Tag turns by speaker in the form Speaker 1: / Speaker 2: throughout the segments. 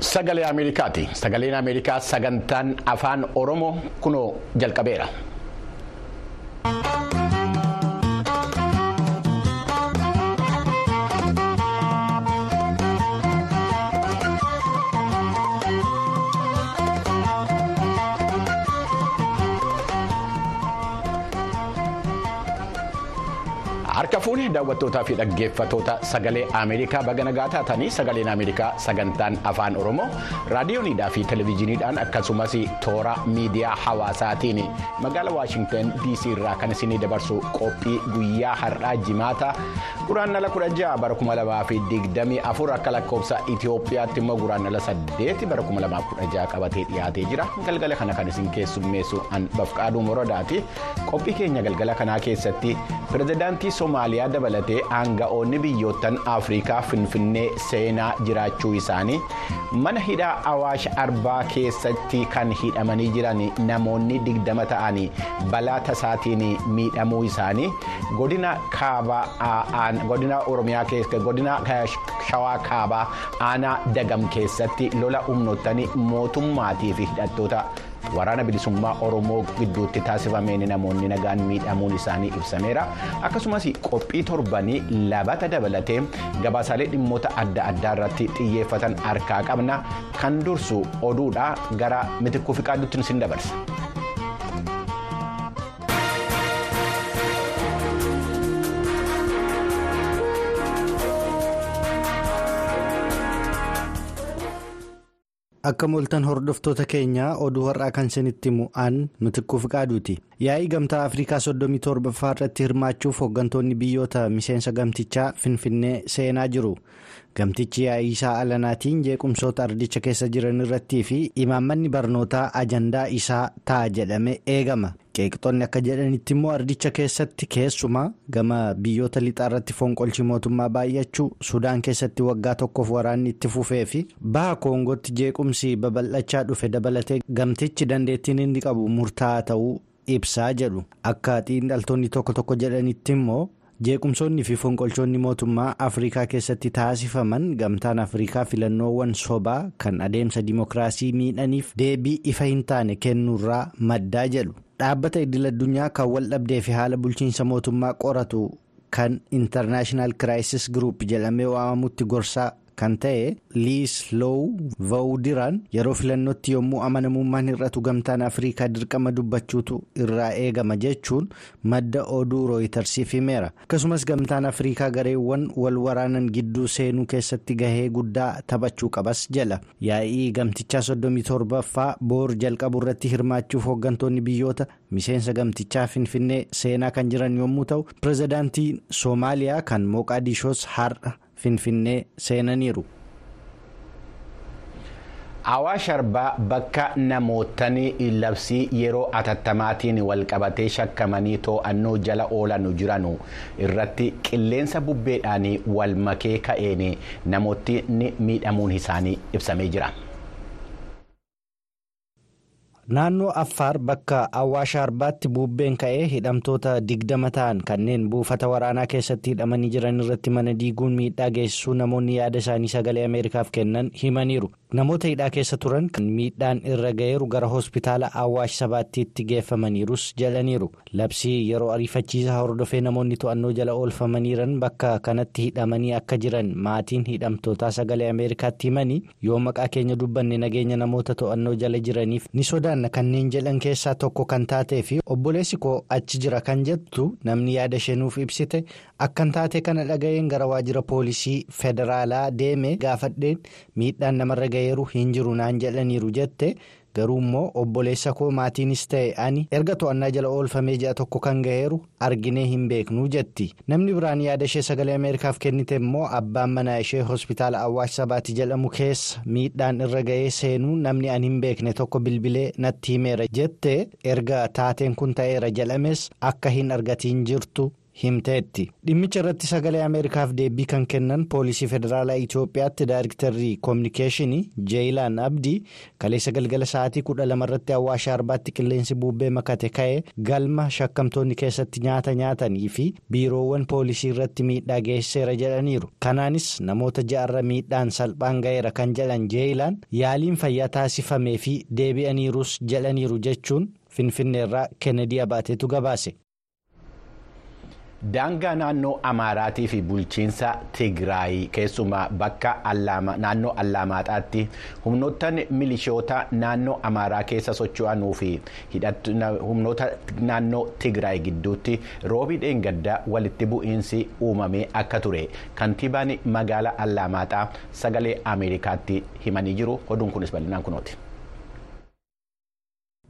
Speaker 1: Sagalee Ameerikaati. Sagaleen Ameerikaa sagantaan afaan Oromoo kunoo jalqabeera. Harka fuunee daawwattootaa fi dhaggeeffattoota sagalee Ameerikaa baga nagaa taatanii sagaleen Ameerikaa sagantaan afaan Oromoo raadiyoonidhaa fi televezyiiniidhaan akkasumas toora miidiyaa hawaasaatiin. Magaalaa Waashingtan DC irraa kan isinii dabarsu qophii guyyaa har'aa jimaata. Guraandhala 16 bara 2024 akka lakkoofsa Itoophiyaatti immoo guraandhala 8 bara 2016 qabatee dhiyaatee jira. Galgala kana kan isin keessummeessu an bafqaaduu moradaati qophii keenya galgala kanaa keessatti pirezidaantii Somaaliyaa dabalatee aanga'oonni biyyoottan Afrikaa Finfinnee seenaa jiraachuu isaanii mana hidhaa Awaash Arbaa keessatti kan hidhamanii jiran namoonni digdama ta'anii balaa tasaatiin miidhamuu isaanii godina Shawaa kaabaa aanaa dagam keessatti lola humnoottan mootummaatii fi hidhattoota. Waraana bilisummaa oromoo gidduutti taasifameen namoonni nagaan miidhamuun isaanii ibsameera akkasumas qophii torbanii labata dabalatee gabaasaalee dhimmoota adda addaa irratti xiyyeeffatan harkaa qabna kan dursu oduudha gara mitikkuu fi qaadduutti isin dabarsa.
Speaker 2: Akka mooltan hordoftoota keenyaa oduu har'aa kan isinitti mu'aan mitikkuu fi qaaduuti. Yaa'ii gamtaa Afrikaa 37ffaa irratti hirmaachuuf hooggantoonni biyyoota miseensa gamtichaa Finfinnee seenaa jiru. Gamtichi yaa'ii isaa alanaatiin jeequmsoota ardicha keessa jiran irrattii fi imaammanni barnootaa ajandaa isaa ta'a jedhame eegama. Qeeqxoonni akka jedhanitti immoo ardicha keessatti keessumaa gama biyyoota lixaa irratti fonqolchi mootummaa baay'achuu Sudaan keessatti waggaa tokkoof waraanni itti fufee fi baha Koongootti jeequmsi babal'achaa dhufe dabalatee gamtichi dandeettiin inni qabu murtaa'aa ta'uu ibsaa jedhu akka xiinxaltoonni tokko tokko jedhanitti immoo. Jeequmsoonni fi fonqolchoonni mootummaa afrikaa keessatti taasifaman gamtaan afrikaa filannoowwan sobaa kan adeemsa dimokiraasii miidhaniif deebii ifa hin taane kennuurraa maddaa jedhu. Dhaabbata idil-addunyaa kan wal dhabdee fi haala bulchiinsa mootummaa qoratu kan intarnaashinaal kiraayisis giruup jedhamee waamamutti gorsaa kan ta'e liis loow vawudiraan yeroo filannootti yommuu amanamummaan hir'atu gamtaan afrikaa dirqama dubbachuutu irraa eegama jechuun madda oduu rooyitarsiif himeera akkasumas gamtaan afrikaa gareewwan wal waraanan gidduu seenuu keessatti gahee guddaa taphachuu qabas jala yaa'ii gamtichaa 37ffaa boor jalqabu irratti hirmaachuuf hooggantoonni biyyoota miseensa gamtichaa finfinnee seenaa kan jiran yommuu ta'u pirezidaantiin soomaaliyaa kan mooqaadishoos har'a. Finfinnee seenaniiru.
Speaker 1: Awaash Arbaa bakka namootni labsii yeroo atattamaatiin walqabatee shakkamanii to'annoo jala oolan jiran irratti qilleensa bubbeedhaan wal makee ka'een namootni miidhamuun isaanii ibsamee jira.
Speaker 2: Naannoo Affaar bakka Awwaash Arbaatti bubbeen ka'ee hidhamtoota digdama ta'an kanneen buufata waraanaa keessatti hidhamanii jiran irratti mana diiguun miidhaa geessisuu namoonni yaada isaanii sagalee Ameerikaaf kennan himaniiru. Namoota hidhaa keessa turan kan miidhaan irra ga'eeru gara hospitaala Awwaash Sabaattiitti geeffamaniirus jedhaniiru. Labsii yeroo ariifachiisaa hordofee namoonni to'annoo jala oolfamaniiran bakka kanatti hidhamanii akka jiran maatiin hidhamtootaa sagalee Ameerikaatti himanii yoo maqaa keenya dubbanne nageenya namoota to'annoo jala jiraniif ni sodaanna kanneen jedhan keessaa tokko kan taatee fi obboleessi koo achi jira kan jettu namni yaada isheenuuf ibsite akkan taate kana dhaga'een gara waajjira poolisii federaalaa deeme gaafadheen miidhaan namarra ga'eeru hin jiru naan jedhaniiru jette. garuu immoo obboleessa koo maatiinis ta'e ani erga to'annaa jala oolfamee ji'a tokko kan ga'eeru arginee hin beeknu jetti. Namni biraan yaada ishee sagalee ameerikaaf kennite immoo abbaan manaa ishee hospitaala awwaash sabaati jedhamu keessa miidhaan irra ga'ee seenuu namni ani hin beekne tokko bilbilee natti himeera jette. Erga taateen kun ta'eera jedhames akka hin argatiin jirtu himteetti dhimmicha irratti sagalee ameerikaaf deebii kan kennan poolisii federaalaa itiyoophiyaatti daayirektarri koominikeeshinii jeeyilaan abdii kaleessa galgala sa'aatii kudha lama irratti awwaasha arbaatti qilleensi bubbee makate ka'ee galma shakkamtoonni keessatti nyaata nyaatanii fi biiroowwan poolisii irratti miidhaa geessiseera jedhaniiru kanaanis namoota ja'arra miidhaan salphaan ga'eera kan jedhan jeeyilaan yaaliin fayyaa taasifamee fi deebi'aniirus jedhaniiru jechuun finfinneerraa kennedy abaateetu gabaase.
Speaker 1: Daangaa naannoo amaaraatii fi bulchiinsa tigraay keessumaa bakka naannoo allaamaxaatti humnoottan milishoota naannoo amaaraa keessa socho'anuu fi humnoota naannoo tigraay gidduutti roobii dheengaddaa walitti bu'iinsi uumamee akka ture. Kantiibaan magaalaa allaamaxaa sagalee ameerikaatti himanii jiru. Oduun kunis bal'inaan kunooti.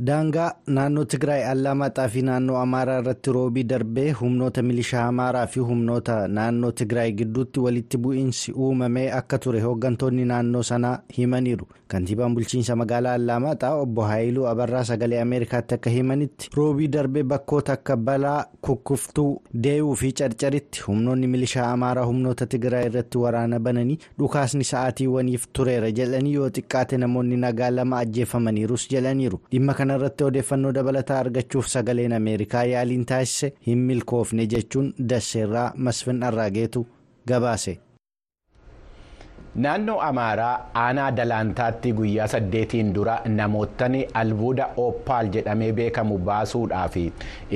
Speaker 2: Daangaa naannoo tigraay allaamaxaa fi naannoo amaaraa irratti roobii darbee humnoota milishaa amaaraa fi humnoota naannoo tigraay gidduutti walitti bu'iinsi uumamee akka ture. Hooggantoonni naannoo sanaa himaniiru kantiibaan bulchiinsa magaalaa allaamaxaa obbo haayiluu abarraa sagalee ameerikaatti akka himanitti roobii darbee bakkoota akka balaa kukkuftuu deewuu fi carcaritti humnoonni milishaa amaaraa humnoota tigraay irratti waraana bananii dhukaasni sa'aatiiwwaniif tureera jedhanii yoo xiqqaate namoonni nagaa lama ajjeefamaniirus jedhaniiru dhimma kana irratti odeeffannoo dabalataa argachuuf sagaleen ameerikaa yaaliin taasise hin milkoofne jechuun dasseerraa masfin arraageetu gabaase.
Speaker 1: Naannoo amaaraa aanaa dalaantaatti guyyaa saddeetiin dura namoottan albuuda oppaal jedhamee beekamu baasuudhaaf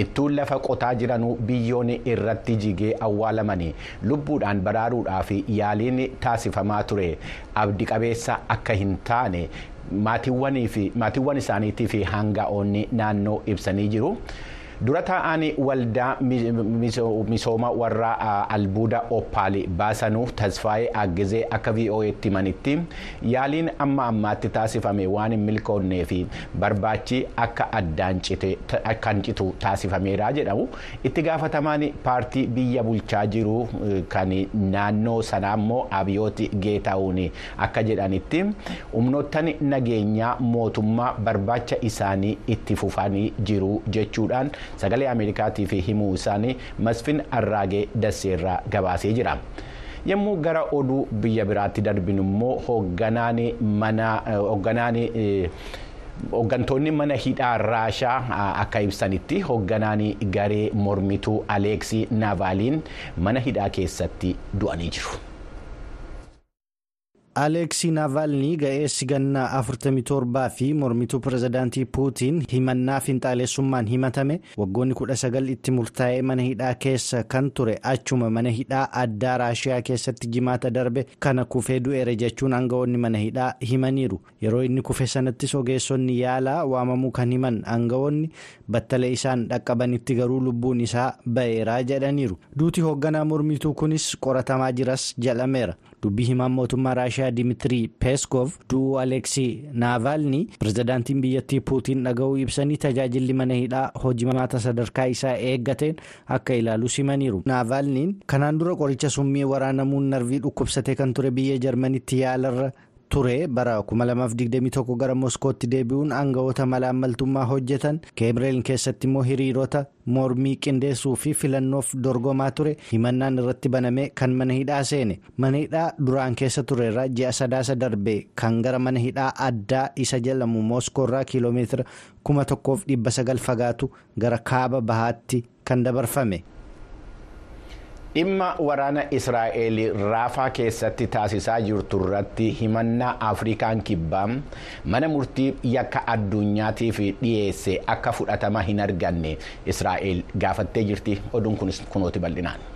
Speaker 1: ittuun lafa qotaa jiranuu biyyoon irratti jigee awwaalamanii lubbuudhaan baraaruudhaaf yaaliin taasifamaa ture abdi qabeessa akka hin taane. maatiiwwan isaaniitii fi hanga'oonni naannoo ibsanii jiru. Dura taa'aan waldaa misooma warra albuuda oppaal baasanuu tasfaayee aggizee akka vo'eetti himanitti yaaliin amma ammaatti taasifame waan hin milkoonnee fi barbaachi akka addaan citu taasifameera jedhamu itti gaafatamaan paartii biyya bulchaa jiru kan naannoo sanaa immoo abiyooti geetaa'uun akka jedhanitti humnoottan nageenyaa mootummaa barbaacha isaanii itti fufanii jiru jechuudhaan. Sagalee ameerikaatii fi himuu isaanii masfin arraagee dasseerraa gabaasee jira. yommuu gara oduu biyya biraatti darbinu immoo hoogganaan hooggantoonni mana hidhaa raashaa akka ibsanitti hoogganaan garee mormituu aleeksii naavaaliin mana hidhaa keessatti du'anii jiru.
Speaker 2: Aleeksii naavaalnii ga'eessi gannaa 47 fi mormituu pirezidaantii puutiin himannaa finxaalessummaan himatame waggoonni 19 itti murtaa'ee mana hidhaa keessa kan ture achuma mana hidhaa addaa raashiyaa keessatti jimaata darbe kana kufee du'eera jechuun aangawoonni mana hidhaa himaniiru yeroo inni kufe sanattis ogeessonni yaalaa waamamuu kan himan aangawoonni battala isaan dhaqqabanitti garuu lubbuun isaa ba'eeraa jedhaniiru duuti hoogganaa mormituu kunis qoratamaa jiras jedhameera dubbii himaan mootummaa raashiyaa dimitrii peeskov du'uu aleeksii naavaalnii pirezidaantiin biyyattii puutiin dhaga'uu ibsanii tajaajilli mana hidhaa hojimaata sadarkaa isaa eeggateen akka ilaalu simaniiru. Naavaalniin kanaan dura qoricha summii waraanamuun narvii dhukkubsatee kan ture biyya jarmanitti yaalarra ture bara 2021 gara moskootti deebi'uun aangawoota malaammaltummaa hojjetan keemreen keessatti immoo hiriirota mormii qindeessuu fi filannoof dorgomaa ture himannaan irratti baname kan mana hidhaa seene mana hidhaa duraan keessa turerra ji'a sadaasa darbe kan gara mana hidhaa addaa isa jedhamu mooskoorraa kiiloomeetira 1900 fagaatu gara kaaba bahaatti kan dabarfame.
Speaker 1: Dhimma waraana israa'el raafaa keessatti taasisaa jirtu irratti himannaa afrikaan kibbaa mana murtii yakka addunyaatiif dhiyeesse akka fudhatama hin arganne. Israa'el gaafattee jirti. Oduun kunis kunooti bal'inaan.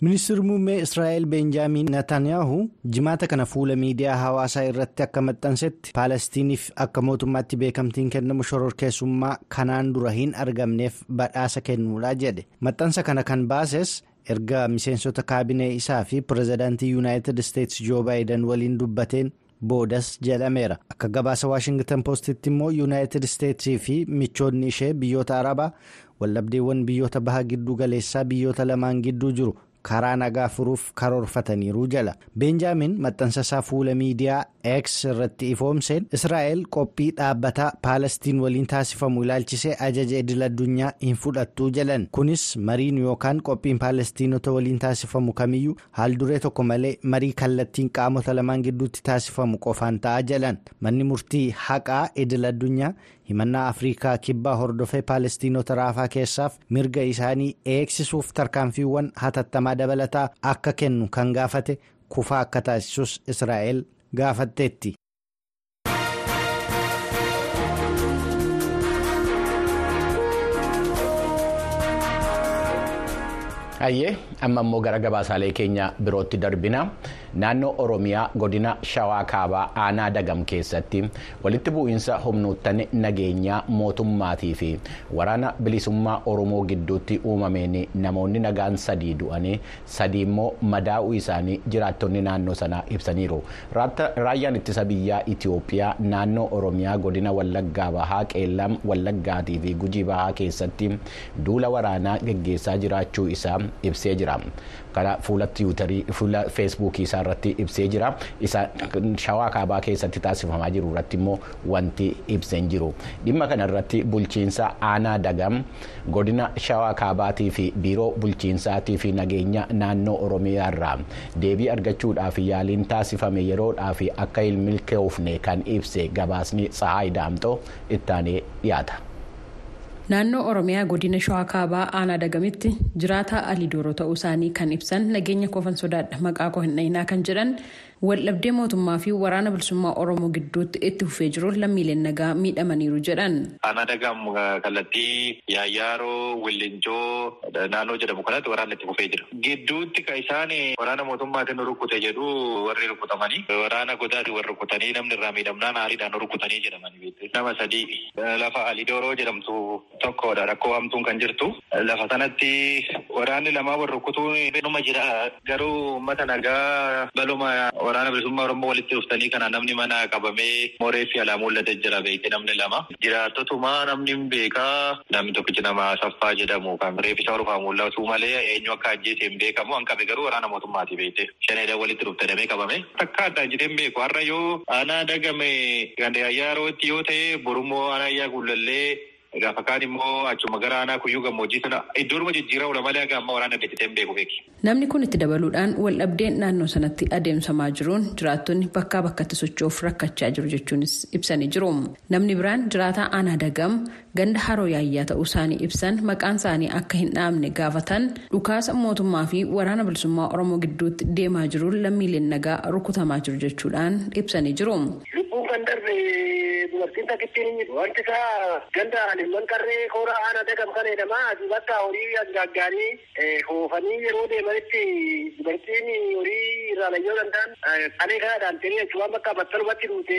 Speaker 2: Ministeerri muummee israa'el beenjaamiin netanyahu jimaata kana fuula miidiyaa hawaasaa irratti akka maxxansetti paalestiniif akka mootummaatti beekamtiin kennamu shororkeessummaa kanaan dura hin argamneef badhaasa kennuudha jedhe maxxansa kana kan baases erga miseensota kaabinee isaa fi pirezidaantii yuunaayitid isteetsi joo baayiden waliin dubbateen boodas jedhameera akka gabaasa waashingtan poostitti immoo yuunaayitid isteetsii fi michoonni ishee biyyoota arabaa waldhabdeewwan biyyoota baha gidduu galeessaa biyyoota lamaan gidduu jiru. Karaa nagaa furuuf karoorfataniiru jala. Beenjaamin maxxansa isaa fuula miidiyaa X irratti ifoomseen Israa'el qophii dhaabbataa Paalestiin waliin taasifamu ilaalchisee ajaja idil addunyaa hin fudhattuu jedhan. Kunis mariin yookaan qophiin Paalestiinota waliin taasifamu kamiyyuu haal duree tokko malee marii kallattiin qaamota lamaan gidduutti taasifamu qofaan ta'a jedhan. Manni murtii haqaa idil addunyaa himannaa Afrikaa kibbaa hordofee Paalestiinota raafaa keessaaf mirga isaanii eegsisuuf tarkaanfiiwwan hatattamaa dabalataa akka kennu kan gaafate kufaa akka taasisus Israa'el gaafatteetti.
Speaker 1: Hayyee amma immoo gara gabaasaalee keenya birootti darbina naannoo Oromiyaa godina Shawaa Kaabaa aanaa Dagam keessatti walitti bu'iinsa humnoottan nageenyaa mootummaatii fi waraana bilisummaa Oromoo gidduutti uumameen namoonni nagaan sadii du'anii sadii immoo madaa'uu isaanii jiraattonni naannoo sanaa ibsaniiru. Raayyaan ittisa biyyaa Itoophiyaa naannoo Oromiyaa godina Wallaggaa Bahaa Qeellam Wallaggaatii fi Gujii Bahaa keessatti duula waraanaa geggeessaa jiraachuu isaa ibsee jira. Kana fuula tiwutarii fuula feesbuukii isaa irratti ibsee jira. Isa shawaa kaabaa keessatti taasifamaa jiru irratti immoo wanti ibseen jiru. Dhimma kana irratti bulchiinsa aanaa dagam godina shawaa kaabaatii fi biiroo bulchiinsaatii fi nageenya naannoo oromiyaa irraa deebii argachuudhaaf yaaliin taasifame yeroodhaaf akka hin milkoofne kan ibse gabaasni Tsahaay Daamxoo ittaanee dhiyaata.
Speaker 3: Naannoo oromiyaa godina shawaa kaabaa aanaa dagamitti jiraataa alii dooroo ta'uu isaanii kan ibsan nageenya koofan sodaadha. Maqaa koo hin dhayinaa kan jedhan waldhabdee mootummaa fi waraana bilisummaa oromoo gidduutti itti fufee jiru lammiileen nagaa miidhamaniiru jedhan.
Speaker 4: aanaa dagam kallattii yaayyaaroo willinjoo naannoo jedhamu kanatti waraanni itti fufee jira. gidduutti kan isaan waraana mootummaatiin rukute jedhu warri rukutamanii waraana godaati warri rukutanii namni irraa miidhamnaan aariidhaan rukutanii jedhamanii nama sadii lafa alii dooroo jedhamtu tokkodha. Rakkoo hamtuun kan jirtu. Lafa sanatti waraanni lamaa wal rukutuun numa jira. Garuu uummata nagaa baluma waraana bilisummaa oromoo walitti dhuftanii kana namni mana qabamee mooree fi alaa mul'ate jira beekte namni lama jiraattotuma namni beekaa namni tokkichi nama saffaa jedhamu kan. Reeffisaa rufaa mul'atu malee eenyu akka ajjeese hin beekamu an qabe garuu waraana mootummaati beekte shaneedhaan walitti dhuftadamee qabame takka addaan jedhee beeku har'a yoo aanaa dagame ganda yoo ta'e borummoo aanaa ayyaa guulallee Gaafa kaan immoo achuma gara aanaa kuyyuu gammoojjii sana iddoodhuma jijjiiraa oola malee aga amma waraana beektee hin beeku beeki.
Speaker 3: Namni kun itti dabaluudhaan waldhabdeen naannoo sanatti adeemsamaa jiruun jiraattonni bakkaa bakkatti socho'uuf rakkachaa jiru jechuunis ibsanii jiru. Namni biraan jiraataa aanaa dagam ganda haroo yaayyaa ta'uu isaanii ibsan maqaan isaanii akka hin dhaamne gaafatan dhukaasa mootummaa fi waraana bilisummaa oromoo gidduutti deemaa jiruun lammiileen nagaa rukutamaa jiru jechuudhaan ibsanii jiru.
Speaker 5: Dubartiin takkittiin. Wanti isaa ganda alimman qarree koora aanaa dagam kan jedhama. Asii bakka horii asgaaggaanii hoofanii yeroo deemanitti dubartiin horii irraa layyoo danda'an qalee kanaadhaan ta'ee achumaan bakka battalumatti duute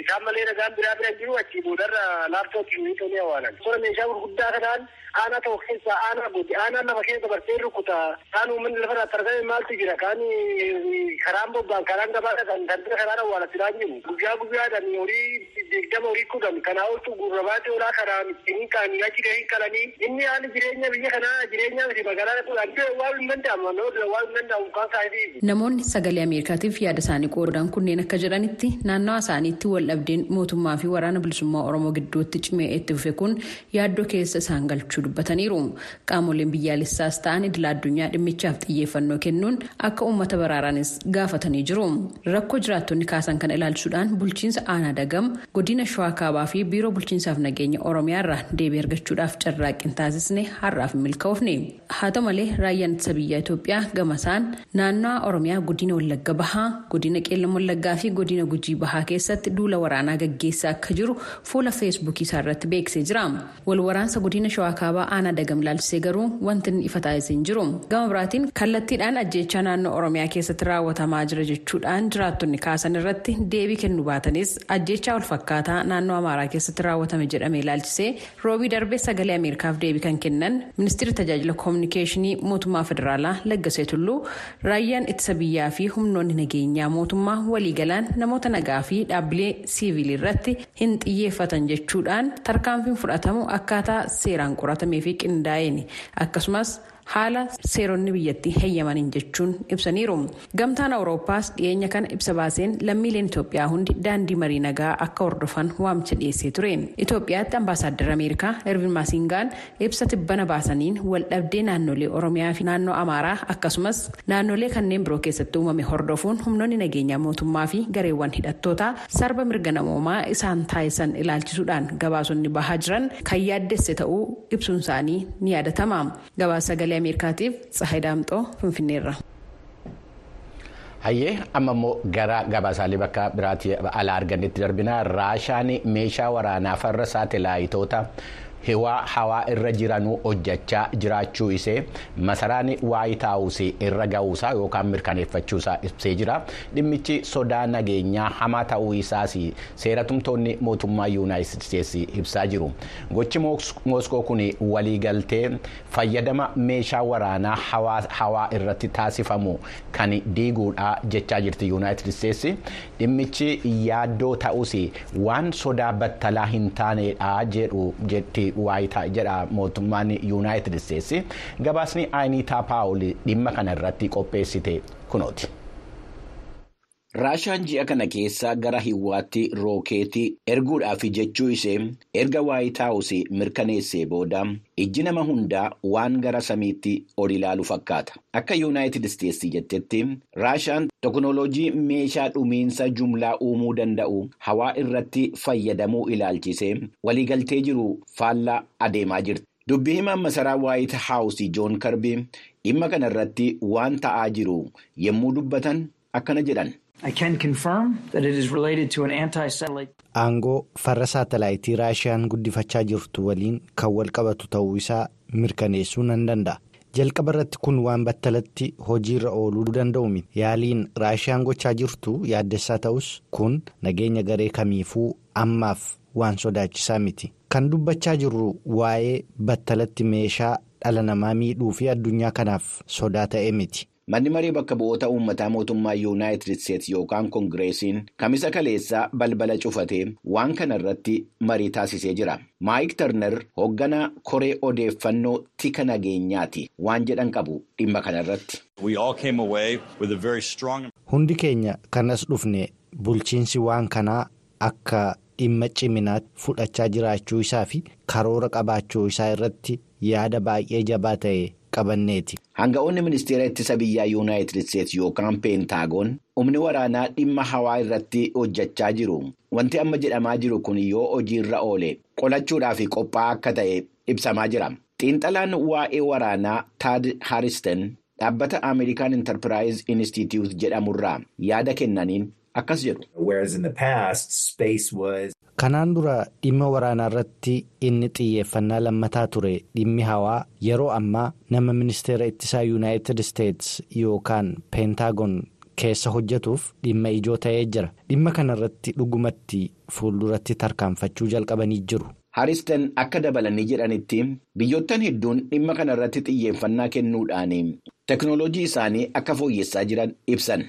Speaker 5: isaan malee nagaan biraa bira jiru achii boodarra laaptooppii nuyi tolee awwaalan. Sora meeshaa gurguddaa kanaan aanaa tokko keessa aanaa godhe aanaa lafa keessa dabartee rukuta kaan uummanni lafa irratti argame maaltu jira kaan karaan bobbaan karaan gabaadha kan daldala karaan awwaalatti jiru guyyaa guyyaadhaan horii digdama horii kudhan kanaa oltu gurrabaatee olaa karaan ittiin kaanii achi gahee qalanii inni haalli jireenya biyya kanaa jireenya miti magaalaa kudhan waan hin danda'amu waan hin danda'amu kan kaa'eef.
Speaker 3: Namoonni sagalee Ameerikaatiif yaada isaanii qoodan kunneen akka jedhanitti naannawa isaaniitti waldhabdeen mootummaa fi waraana bilisummaa Oromoo gidduutti cimee itti fufe kun yaaddoo keessa isaan galchuu dubbataniiru. Qaamoleen biyyaalessaas ta'an idila addunyaa dhimmichaaf xiyyeeffannoo kennuun akka uummata baraaranis gaafatanii jiru. Rakkoo jiraattonni kaasan kana ilaalchuudhaan bulchiinsa aanaa dagam godina shawaa kaabaa fi biiroo bulchiinsaaf nageenya oromiyaa irraa deebii argachuudhaaf carraaqqii taasisne har'aaf milkaa'ofne haa ta'u malee raayyaan ittisa biyyaa itoophiyaa gamasaan naannawaa oromiyaa godina wallagga bahaa godina qeellam wallaggaa fi godina gujii bahaa keessatti duula waraanaa gaggeessaa akka jiru fuula feesbuukii isaa irratti beeksisee jira wal waraansa godina shawaa kaabaa aanaa dagam ilaalchisee garuu wanti ifa taasisee hin jiru gama biraatiin kallattiidhaan ajjeechaa naannoo oromiyaa keessatti raawwatamaa jira jechuudhaan jiraattonni kaasan irratti deebii kennuu baatanis ajjeechaa wal fakkaataa naannoo amaaraa keessatti raawwatame jedhame ilaalchisee roobii darbee sagalee ameerikaaf deebii kan kennan ministeerri tajaajila koominikeeshinii mootummaa federaalaa laggasee tulluu raayyaan ittisa biyyaa fi humnoonni nageenyaa mootummaa waliigalaan namoota nagaa fi dhaabbilee siivilii irratti hin xiyyeeffatan jechuudhaan tarkaanfiin fudhatamu akkaataa seeraan qoratamee fi qindaa'een. Akkasumas haala seeronni biyyattii heeyyamaniin jechuun ibsaniiru. Gamtaan awurooppaas dhiyeenya kana ibsa baaseen lammiileen itoophiyaa hundi daandii marii nagaa akka hordofan waamicha dhiyeessee ture. Itoophiyaatti ambaasaaddar ameerikaa ervin maasingaan ibsa tibbana baasaniin waldhabdee naannolee oromiyaa fi naannoo amaaraa akkasumas naannolee kanneen biroo keessatti uumame hordofuun humnoonni nageenyaa mootummaa fi gareewwan hidhattootaa sarba mirga namoomaa isaan taasisan ilaalchisuudhaan gabaasonni bahaa jiran kan yaaddesse ta'uu ibsuun isaanii ni yaadatama gabaasa sagalee ameerikaatiif tsahay daamxoo finfinneerra.
Speaker 1: hayyee amma immoo gara gabaasaalee bakka biraatti alaa argannetti darbinaa raashaan meeshaa waraanaa farra saatalaayitoota hewaa hawaa irra jiranuu hojjechaa jiraachuu isee masaraan waayit haawusii irra ga'uusaa yookaan mirkaneeffachuusaa ibsee jira. Dhimmichi sodaa nageenyaa hamaa ta'uu isaas seeratumtoonni mootummaa yuunaayitid isteetsi ibsaa jiru. Gochi mooskoo kun waliigaltee fayyadama meeshaa waraanaa hawaa irratti taasifamu kan diiguudha jechaa jirti yuunaayitid isteetsi dhimmichi yaaddoo ta'us waan sodaa battalaa hin taanedha jedhu jetti. jedha mootummaan yuunaayitid isteetsi gabaasni aayiniitaa paawul dhimma kana irratti qopheessite kunooti. Raashaan ji'a kana keessa gara hiwaatti rookeetii erguudhaaf jechuu ishee erga waayitaawus mirkaneessee booda ijji nama hundaa waan gara samiitti ol ilaalu fakkaata akka yuunaayitid isteetsi jettetti raashaan teknooloojii meeshaa dhumiinsa jumlaa uumuu danda'u hawaa irratti fayyadamuu ilaalchisee waliigaltee jiru faallaa adeemaa jirti. dubbii himaan masaraa waayit haawusii joon karbii dhimma kana irratti waan ta'aa jiru yommuu dubbatan akkana jedhan.
Speaker 2: Aangoo farra saatalaayitii raashiyaan guddifachaa jirtu waliin kan wal qabatu ta'uu isaa mirkaneessuu nan danda'a. Jalqaba irratti kun waan battalatti hojiirra ooluu danda'u miti yaaliin raashiyaan gochaa jirtu yaaddessaa ta'us kun nageenya garee kamiifuu ammaaf waan sodaachisaa miti. Kan dubbachaa jirru waa'ee battalatti meeshaa dhala namaa miidhuu fi addunyaa kanaaf sodaa ta'e miti.
Speaker 1: Manni marii bakka bu'oota uummataa mootummaa yuunaayitid isteetsi yookaan koongireesiin kamisa kaleessaa balbala cufatee waan kana irratti marii taasisee jira maayik tarner hoogganaa koree odeeffannoo tika nageenyaati waan jedhan qabu dhimma kana irratti.
Speaker 2: hundi keenya kanas dhufne bulchiinsi waan kanaa akka dhimma ciminaatti fudhachaa jiraachuu isaa fi karoora qabaachuu isaa irratti yaada baay'ee jabaa ta'e. qabanneeti.
Speaker 1: Hanga'oonni ministeera ittisa biyyaa yuunaayitid isteetsi yookaan peentaagoon humni waraanaa dhimma hawaa irratti hojjechaa jiru. Wanti amma jedhamaa jiru kun yoo hojiirra oole qolachuudhaaf qophaa'aa akka ta'e ibsamaa jira. Xiinxalaan waa'ee waraanaa Taad Haristen dhaabbata Amerikaan Enterprise Institute jedhamurraa yaada kennaniin akkas jedhu.
Speaker 2: Kanaan dura dhimma waraanaa irratti inni xiyyeeffannaa lammataa ture dhimmi hawaa yeroo ammaa nama ministeera ittisaa yuunaayitid isteetsi yookaan peentaagoon keessa hojjetuuf dhimma ijoo ta'ee jira dhimma kana irratti dhugumatti fuulduratti tarkaanfachuu jalqabanii jiru.
Speaker 1: Haristen akka dabalanii jedhanitti biyyoottan hedduun dhimma kana irratti xiyyeeffannaa kennuudhaan teknooloojii isaanii akka fooyyessaa jiran ibsan.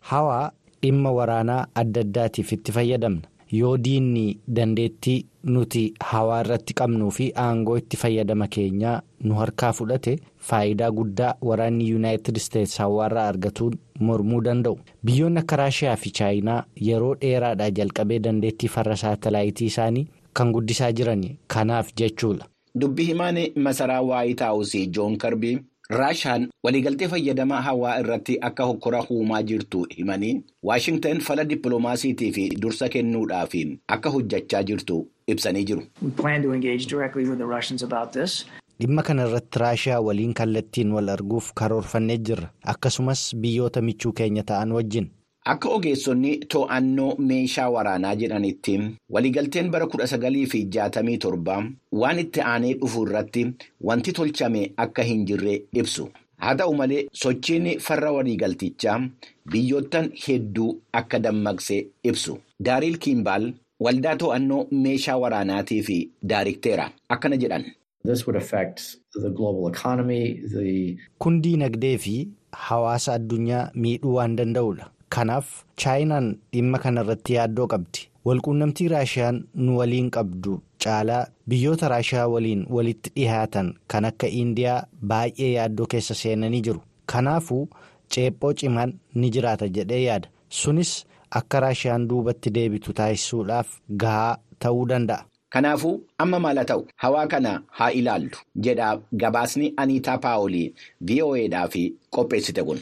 Speaker 2: Hawaa dhimma waraanaa adda addaatiif itti fayyadamna yoo diinni dandeettii nuti hawaa irratti qabnuu fi aangoo itti fayyadama keenyaa nu harkaa fudhate faayidaa guddaa waraanni yuunaayitid isteetsi hawaarraa argatuun mormuu danda'u biyyoonni akka raashiyaa fi chaayinaa yeroo dheeraadhaa jalqabee dandeettii farra saatalaayitii isaanii kan guddisaa jiran kanaaf jechuudha.
Speaker 1: dubbi himaan masaraa waayit haawusii joon karbii. Raashaan waliigaltee fayyadama hawaa irratti akka hokkora uumaa jirtu himanii waashingtan fala dippiloomaasiitii fi dursa kennuudhaaf akka hojjechaa jirtu ibsanii jiru.
Speaker 2: dhimma kana irratti raashiyaa waliin kallattiin wal arguuf karoorfannee jirra akkasumas biyyoota michuu keenya ta'an wajjin.
Speaker 1: Akka ogeessonni to'annoo meeshaa waraanaa jedhanitti waliigalteen bara 1967 waan itti aanee dhufu irratti wanti tolchame akka hin jirre ibsu. Haa ta'u malee sochiin farra waliigaltichaa biyyoottan hedduu akka dammaqse ibsu. Daariil Kiimbaal waldaa to'annoo meeshaa waraanaatii fi daarikteera akkana jedhan.
Speaker 2: Kun diinagdee fi hawaasa addunyaa miidhuu waan danda'udha. Kanaaf chaayinaan dhimma kana irratti yaaddoo qabdi walquunnamtii raashiyaan nu waliin qabdu caalaa biyyoota raashiyaa waliin walitti dhihaatan kan akka indiyaa baay'ee yaaddoo keessa seenanii jiru kanaafuu ceephoo cimaan ni jiraata jedhee yaada sunis akka raashiyaan duubatti deebitu taasisuudhaaf gahaa ta'uu danda'a.
Speaker 1: Kanaafuu amma maal haa ta'u hawaa kana haa ilaallu jedha gabaasni Aniitaa Paawolii VOAdhaaf qopheessite kun.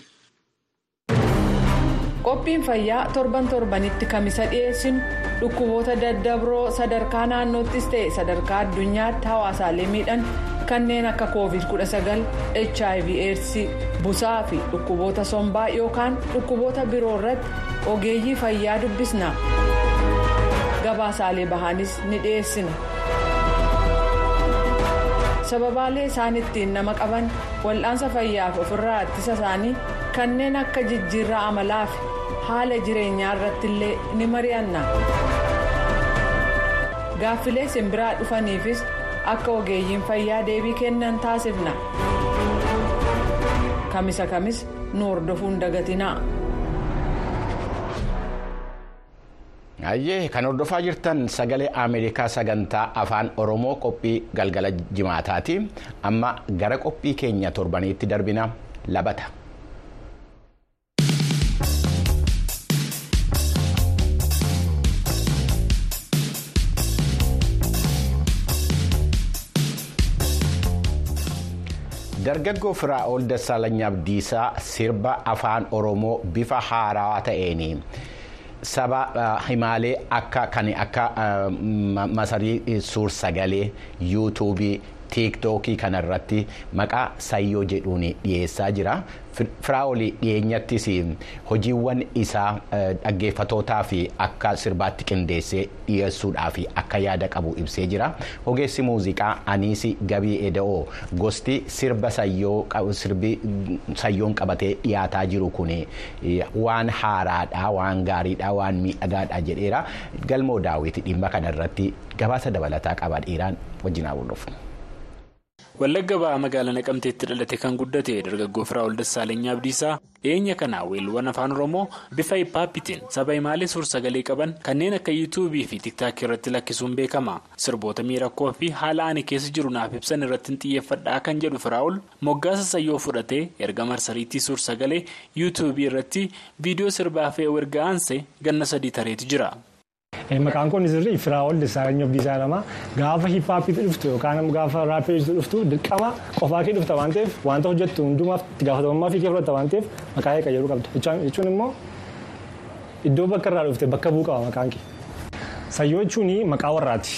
Speaker 6: Qophiin fayyaa torban torbanitti kamisa dhiyeessinu dhukkuboota daddabroo sadarkaa naannoottis ta'e sadarkaa addunyaatti hawaasaalee miidhan kanneen akka covid 19 hiv aids busaa fi dhukkuboota sombaa yookaan dhukkuboota biroo irratti ogeeyyii fayyaa dubbisna gabaasaalee bahaanis ni dhiyeessina. sababaalee isaan ittiin nama qaban wal'aansa fayyaaf ofirraa ittisa isaanii kanneen akka jijjiirraa amalaa fi haala jireenyaa irratti illee ni mari'anna gaaffilee simbiraa dhufaniifis akka ogeeyyiin fayyaa deebii kennan taasifna kamisa kamis nu hordofuun dagatinaa.
Speaker 1: Ayyee kan hordofaa jirtan sagalee Ameerikaa sagantaa afaan Oromoo qophii galgala jimaataati. Amma gara qophii keenya torbaniitti darbina labata. Dargaggoo Firaa'ol Dassaalany Abdiisaa sirba afaan Oromoo bifa haarawaa ta'een. saba himaalee akka kan akka masarii suur sagalee yuutuubii tiiktookii kanarratti maqaa sayyoo jedhuun dhiyeessaa jira. Firaa'olii dhiyeenyattis hojiiwwan isaa dhaggeeffatootaa fi akka sirbaatti qindeessee dhiyeessuudhaaf akka yaada qabu ibsee jira. Ogeessi muuziqaa aniisi gabii eda'oo gosti sirba sayyoon qabatee dhiyaataa jiru kun waan haaraadha waan gaariidha waan miidhagaadha jedheera. Galmoo daawwiti dhimma kanarratti gabaasa dabalataa qaba dhiiraan wajjin haasofnu.
Speaker 7: Wallagga ba'aa magaalaa Naqamteetti dhalate kan guddate dargaggoo Firaa'ol Dassaalany Abdiisaa dhiyeenya kana weelluuwwan afaan Oromoo bifa hippaappitiin saba himaalee suur-sagalee qaban kanneen akka yuutuubii fi tiktaakii irratti lakkisuun beekama. Sirboota miirakkoo fi haala ani keessa jiru naaf ibsan irratti xiyyeeffadhaa kan jedhu Firaa'ol moggaasa sayyoo fudhatee erga marsariitii suur-sagalee yuutuubii irratti viidiyoo sirbaa fi erga aansee ganna sadii tareetu jira.
Speaker 8: Maqaan kun sirrii Firaa'ol Dassaalany Abdiisaa jedhama. Gaafa hippaappiitti dhuftu yookaan gaafa raappeejitti dhuftu dirqama qofaa kee dhufta waan ta'eef wanta hojjettu hundumaaf itti gaafatamummaa fi kee fudhatta waan ta'eef maqaa kee qayyaruu qabda. Jechuun immoo iddoo bakka irraa dhufte bakka bu'u qaba maqaan kee. Sayyoo jechuun maqaa warraati.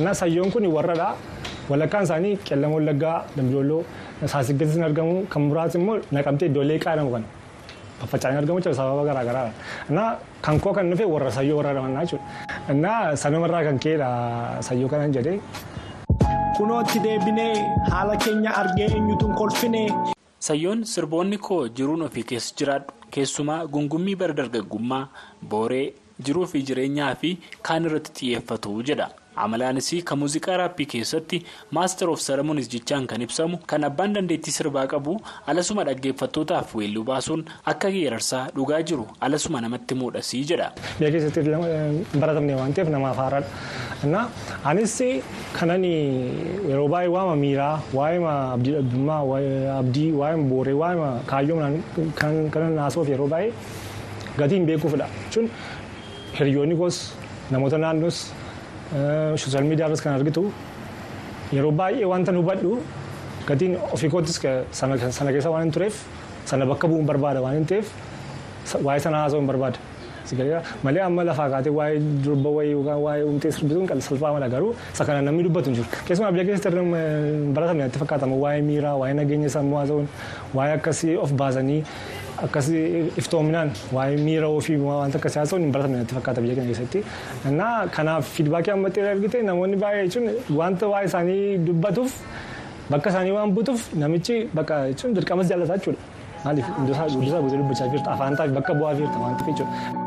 Speaker 8: Innaa sayyoon kun warradha. Walakkaan isaanii qellama wallaggaa, dambidolloo, saasiggattis hin argamu. Kan muraasni immoo naqamtee iddoolee qaadhamu kana. Faffaca'anii argamu jechuudha sababa garaa garaadha. Innaa kan koo kan dhufe warra sayyoo warra dhamannaa jechuudha. Innaa sanumarraa kan ka'edha sayyoo kanan jedhee.
Speaker 9: Kunootti deebinee haala keenya argee eenyutuun kolfinee.
Speaker 7: Sayyoon sirboonni koo jiruun ofii keessa jiraadhu keessumaa gungummii bara dargaggummaa booree jiruu fi jireenyaa fi kaan irratti xiyyeeffatu jedha. Amalaanis kan muuziqaa raappii keessatti maaster of saramuunis jechaan kan ibsamu kan abbaan dandeettii sirbaa qabu alasuma dhaggeeffattootaaf weelluu baasuun akka geerarsaa dhugaa jiru alasuma namatti muudhasii jedha.
Speaker 8: Biyya keessatti baratamne waan ta'eef namaaf haaraadha. Anis kanan yeroo baay'ee waama miiraa waa'ee abdii dhabbummaa abdii waa'ee booree waa'ee kaayyoo kanan naasoof yeroo baay'ee gatiin beekuufidha. Jechuun hiriyoonni koos namoota naannoos. Sooshaal miidiyaa irratti kan argitu yeroo baay'ee wanta nu hubadhu gatiin ofii kootis sana keessa waan hin tureef sana bakka bu'uun barbaada waan hin ta'eef waa'ee sana haasa'uu hin barbaada. Malee amma lafaa kaatee waa'ee durba wayii yookaan waa'ee humtee sirbituun kan salphaa mala garuu isa kana namni dubbatu hin jiru. Keessumaa biyya keessatti baratamne natti fakkaatama waa'ee miiraa waa'ee nageenya sammuu haasa'uun waa'ee akkasii of baasanii akkasii iftoominaan waa'ee miira ofii wanta akkasii haasa'uun hin baratamne natti fakkaata biyya keenya keessatti. Innaa kanaaf fiidbaakii ammattee argite namoonni baay'ee jechuun wanta waa'ee isaanii dubbatuuf bakka isaanii waan butuuf namichi bakka jechuun dirqamas jaallataa jechuudha. Maaliif hundusaa buutee dubbachaa jirta afaan taa'e bakka bu'aa jirta waan ta'eef jechuudha.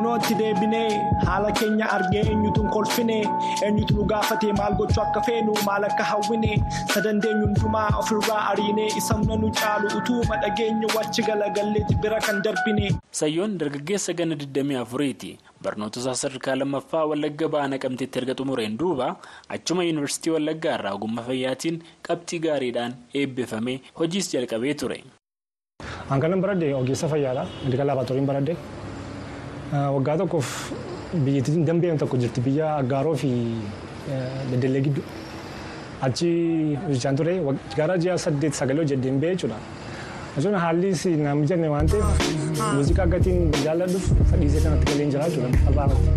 Speaker 9: Kunootti deebinee haala keenya argee eenyutu kolfine eenyutu nu gaafatee maal gochuu akka feenu maal akka hawwine sadandeenyu hundumaa ofirraa ariinee isamna nu caalu utuuma dhageenyu wachi galagalleetti bira kan darbine.
Speaker 7: Sayyoon dargaggeessa ganna 24ti. Barnoota sadarkaa lammaffaa Wallagga ba'aa naqamteetti erga xumureen duuba achuma yuunivarsiitii Wallaggaa irraa ogummaa fayyaatiin qabxii gaariidhaan eebbifamee hojiis jalqabee ture.
Speaker 8: Hanqanan baradhee ogeessa fayyaadha. Meedikaal laabaatoorii baradhee waggaa tokkoof biyyattiin dambeen tokko jirti biyya Aggaaroo fi Beddellee gidduu. Achi hojjechaan ture gara ji'a saddeet sagalee hojjedheen ba'ee jechuudha. Jechuun haalli na mijanne waan ta'eef muuziqaa gatiin jaalladhuuf sadhiisee kanatti galeen jira jechuudha albaamatti.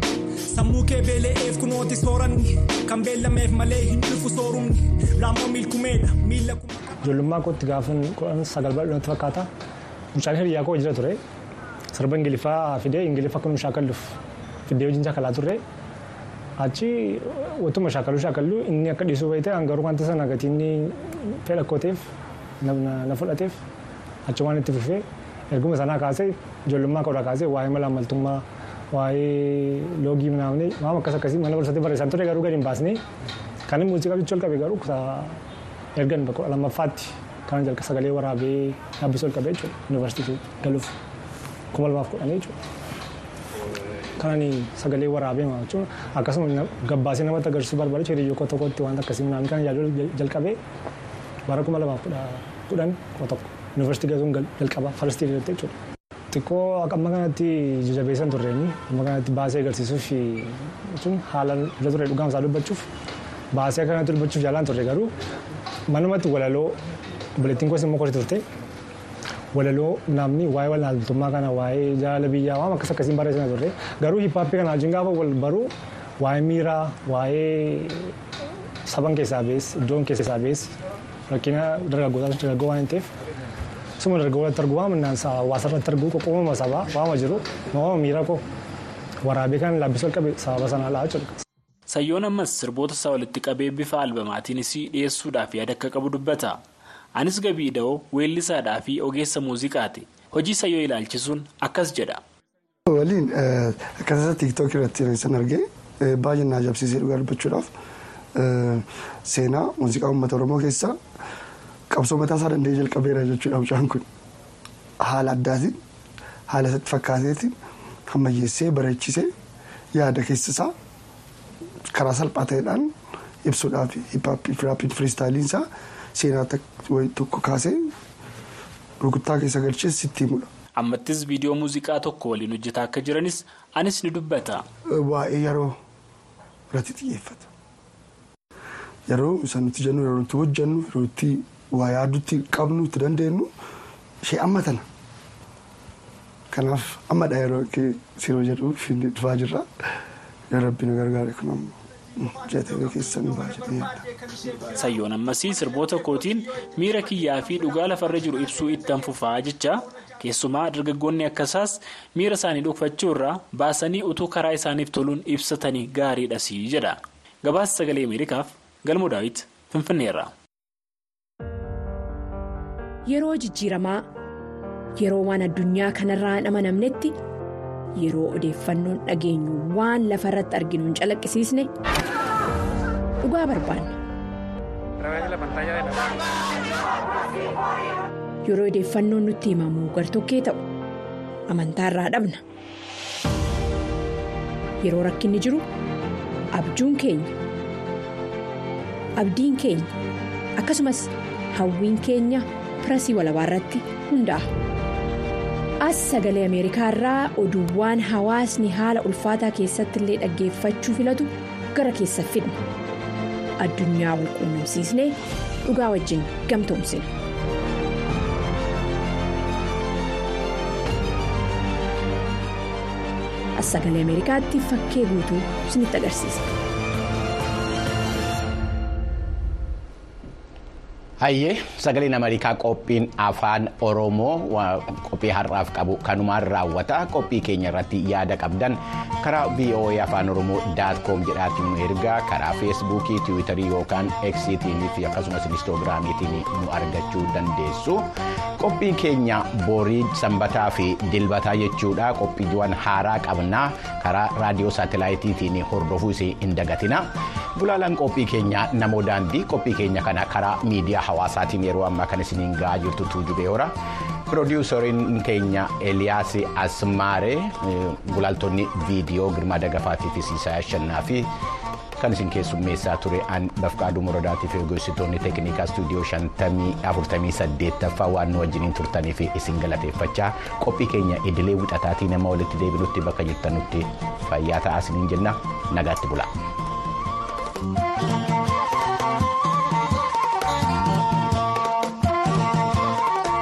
Speaker 9: Sammuu kee beela'eef kunooti sooranni kan beelameef malee hin dhufu soorumni laamoo miilkumeedha miila.
Speaker 8: Ijoollummaa kootti kudhan sagal bal'inatti fakkaata. Mucaan hiriyaa koo jira ture. Sirba Ingiliffaa fidee Ingiliffa nu shaakalluuf fidee wajjin shaakalaa turre. Achi wattuma shaakaluu shaakallu inni akka dhiisuu bayitee hangaruu wanta sana gatiin fedha kooteef na fudhateef achi waan itti fufee erguma sanaa kaasee ijoollummaa koodhaa kaasee waa'ee mala ammaltummaa waa'ee loogii naamnee waan akkas akkasii mana barsiisatti barreessan ture garuu gadi hin baasnee kan inni muuziqaa jechuu jalqabe garuu ergan bakka lammaffaatti kan jalqa sagalee waraabee dhaabbisuu jalqabe jechuudha yuunivarsiitii galuuf kuma lamaaf kudhanii jechuudha. Kanani sagalee waraabee jechuun akkasuma gabbaasee namatti agarsiisuu barbaade hiriyyoo koo tokkotti waan akkasii naamni kan yaaduu jalqabee bara kuma lamaaf kudhan koo tokko yuunivarsiitii galuun jalqaba farstii irratti jechuudha. Xiqqoo amma kanatti jabeessan turreeni amma kanatti baasee agarsiisuuf jechuun haala irra ture dhugaamsaa dubbachuuf baasee akkanatti dubbachuuf jaalaan turre garuu manumatti walaloo obboleettiin koos immoo kooti turte walaloo namni waa'ee walaaltummaa kana waa'ee jaalala biyyaa waan akkas akkasiin barreessina turre garuu hiippaappii kana wajjin gaafa wal baruu waa'ee miiraa waa'ee saban keessaa bees iddoon keessaa bees rakkina dargaggootaa dargaggoo waan ta'eef suma dargaggoo irratti arguu waan minnaansa hawaasa irratti arguu qoqqoomama sabaa waama jiru waama miira koo waraabee kan laabbisuu qabe sababa sanaa laa jechuudha.
Speaker 7: Sayyoon ammas sirboota isaa walitti qabee bifa albamaatiinis dhiyeessuudhaaf yaada akka qabu dubbata. Anis gabii da'oo weellisaadhaa fi ogeessa muuziqaati. Hojii sayyoo ilaalchisuun akkas jedha.
Speaker 10: Waliin akkasii tiiktookii irratti reessan argee baay'ee na ajaa'ibsiisee dhugaa dubbachuudhaaf seenaa muuziqaa uummata Oromoo keessaa qabsoo mataa isaa danda'ee jalqabeera jechuudha mucaan kun. Haala addaatiin haala isatti fakkaateetiin ammayyeessee bareechisee yaada keessisaa karaa salphaa ta'eedhaan ibsuudhaaf hiphaappii fi raappiin firistaayiliin isaa seenaa tokko kaasee rukuttaa keessa galchee sitti himudha.
Speaker 7: Ammattis viidiyoo muuziqaa tokko waliin hojjetaa akka jiranis anis ni dubbata.
Speaker 10: Waa'ee yeroo irratti xiyyeeffata. Yeroo isa nuti jennu yeroo nuti hojjennu yeroo nuti waa yaadutti qabnu itti dandeenyu ishee amma tana. Kanaaf ammadha yeroo siroo jedhu dhufaa jirra. Yaa rabbi nu gargaare kun ammoo.
Speaker 7: Sayyoon ammasii sirboota kootiin miira kiyyaa fi dhugaa lafarra jiru ibsuu itti fufaa jecha keessumaa dargaggoonni akkasaas miira isaanii dhokfachuu irraa baasanii utuu karaa isaaniif toluun ibsatanii gaariidhas jedha. Gabaasa sagalee Ameerikaaf galmoo daawit Finfinneerra.
Speaker 11: Yeroo jijjiiramaa yeroo waan addunyaa kanarraa hin amanamnetti. Yeroo odeeffannoon dhageenyu waan lafa irratti arginu hin calaqqisiisne dhugaa barbaanna. yeroo odeeffannoon nutti himamu gartokkee ta'u amantaa irraa dhabna yeroo rakkinni jiru abjuun keenya abdiin keenya akkasumas hawwiin keenya pirasii walabaa irratti hundaa'a. As sagalee ameerikaa irraa oduuwwan hawaasni haala ulfaataa keessatti illee dhaggeeffachuu filatu gara keessa fidna addunyaa wal quunnamsiisnee dhugaa wajjin gamtoomsina. as sagalee ameerikaatti fakkee guutuu isinitti agarsiisa.
Speaker 1: Hayyee sagaleen Ameerikaa qophiin afaan Oromoo qophii har'aaf qabu kanumaan raawwata qophii keenya irratti yaada qabdan karaa VOA afaan Oromoo daatkoom jedhaatiin nu ergaa karaa feesbuukii tiwiitarii yookaan eksiitiin fi akkasumas inistoogiraamiitiin nu argachuu dandeessu. Qophiin keenya borii sanbataa fi dilbataa jechuudha qophiiwwan haaraa qabnaa karaa raadiyoo saatalaayitiitiin hordofuu hin dagatina. Gulaalaan qophii keenya namoo daandii qophii keenya kana karaa miidiyaa hawaasaatiin yeroo ammaa kan isiniin ga'aa jirtu tuujubee hora. Piroodyuusariin keenya Eliyaas Asmaaree gulaaltonni viidiyoo Girmaa Dagafaatii fi Siisaa Shannaa fi kan isin keessummeessaa ture an bafqaaduu morodaatii fi eegorsitoonni teeknikaa istuudiyoo shantamii afurtamii saddeettaffaa waan nu wajjiniin turtanii fi isin galateeffachaa qophii keenya idilee wixataatii nama walitti deebinutti bakka jirtanutti fayyaa ta'aa isiniin jenna nagaatti bula.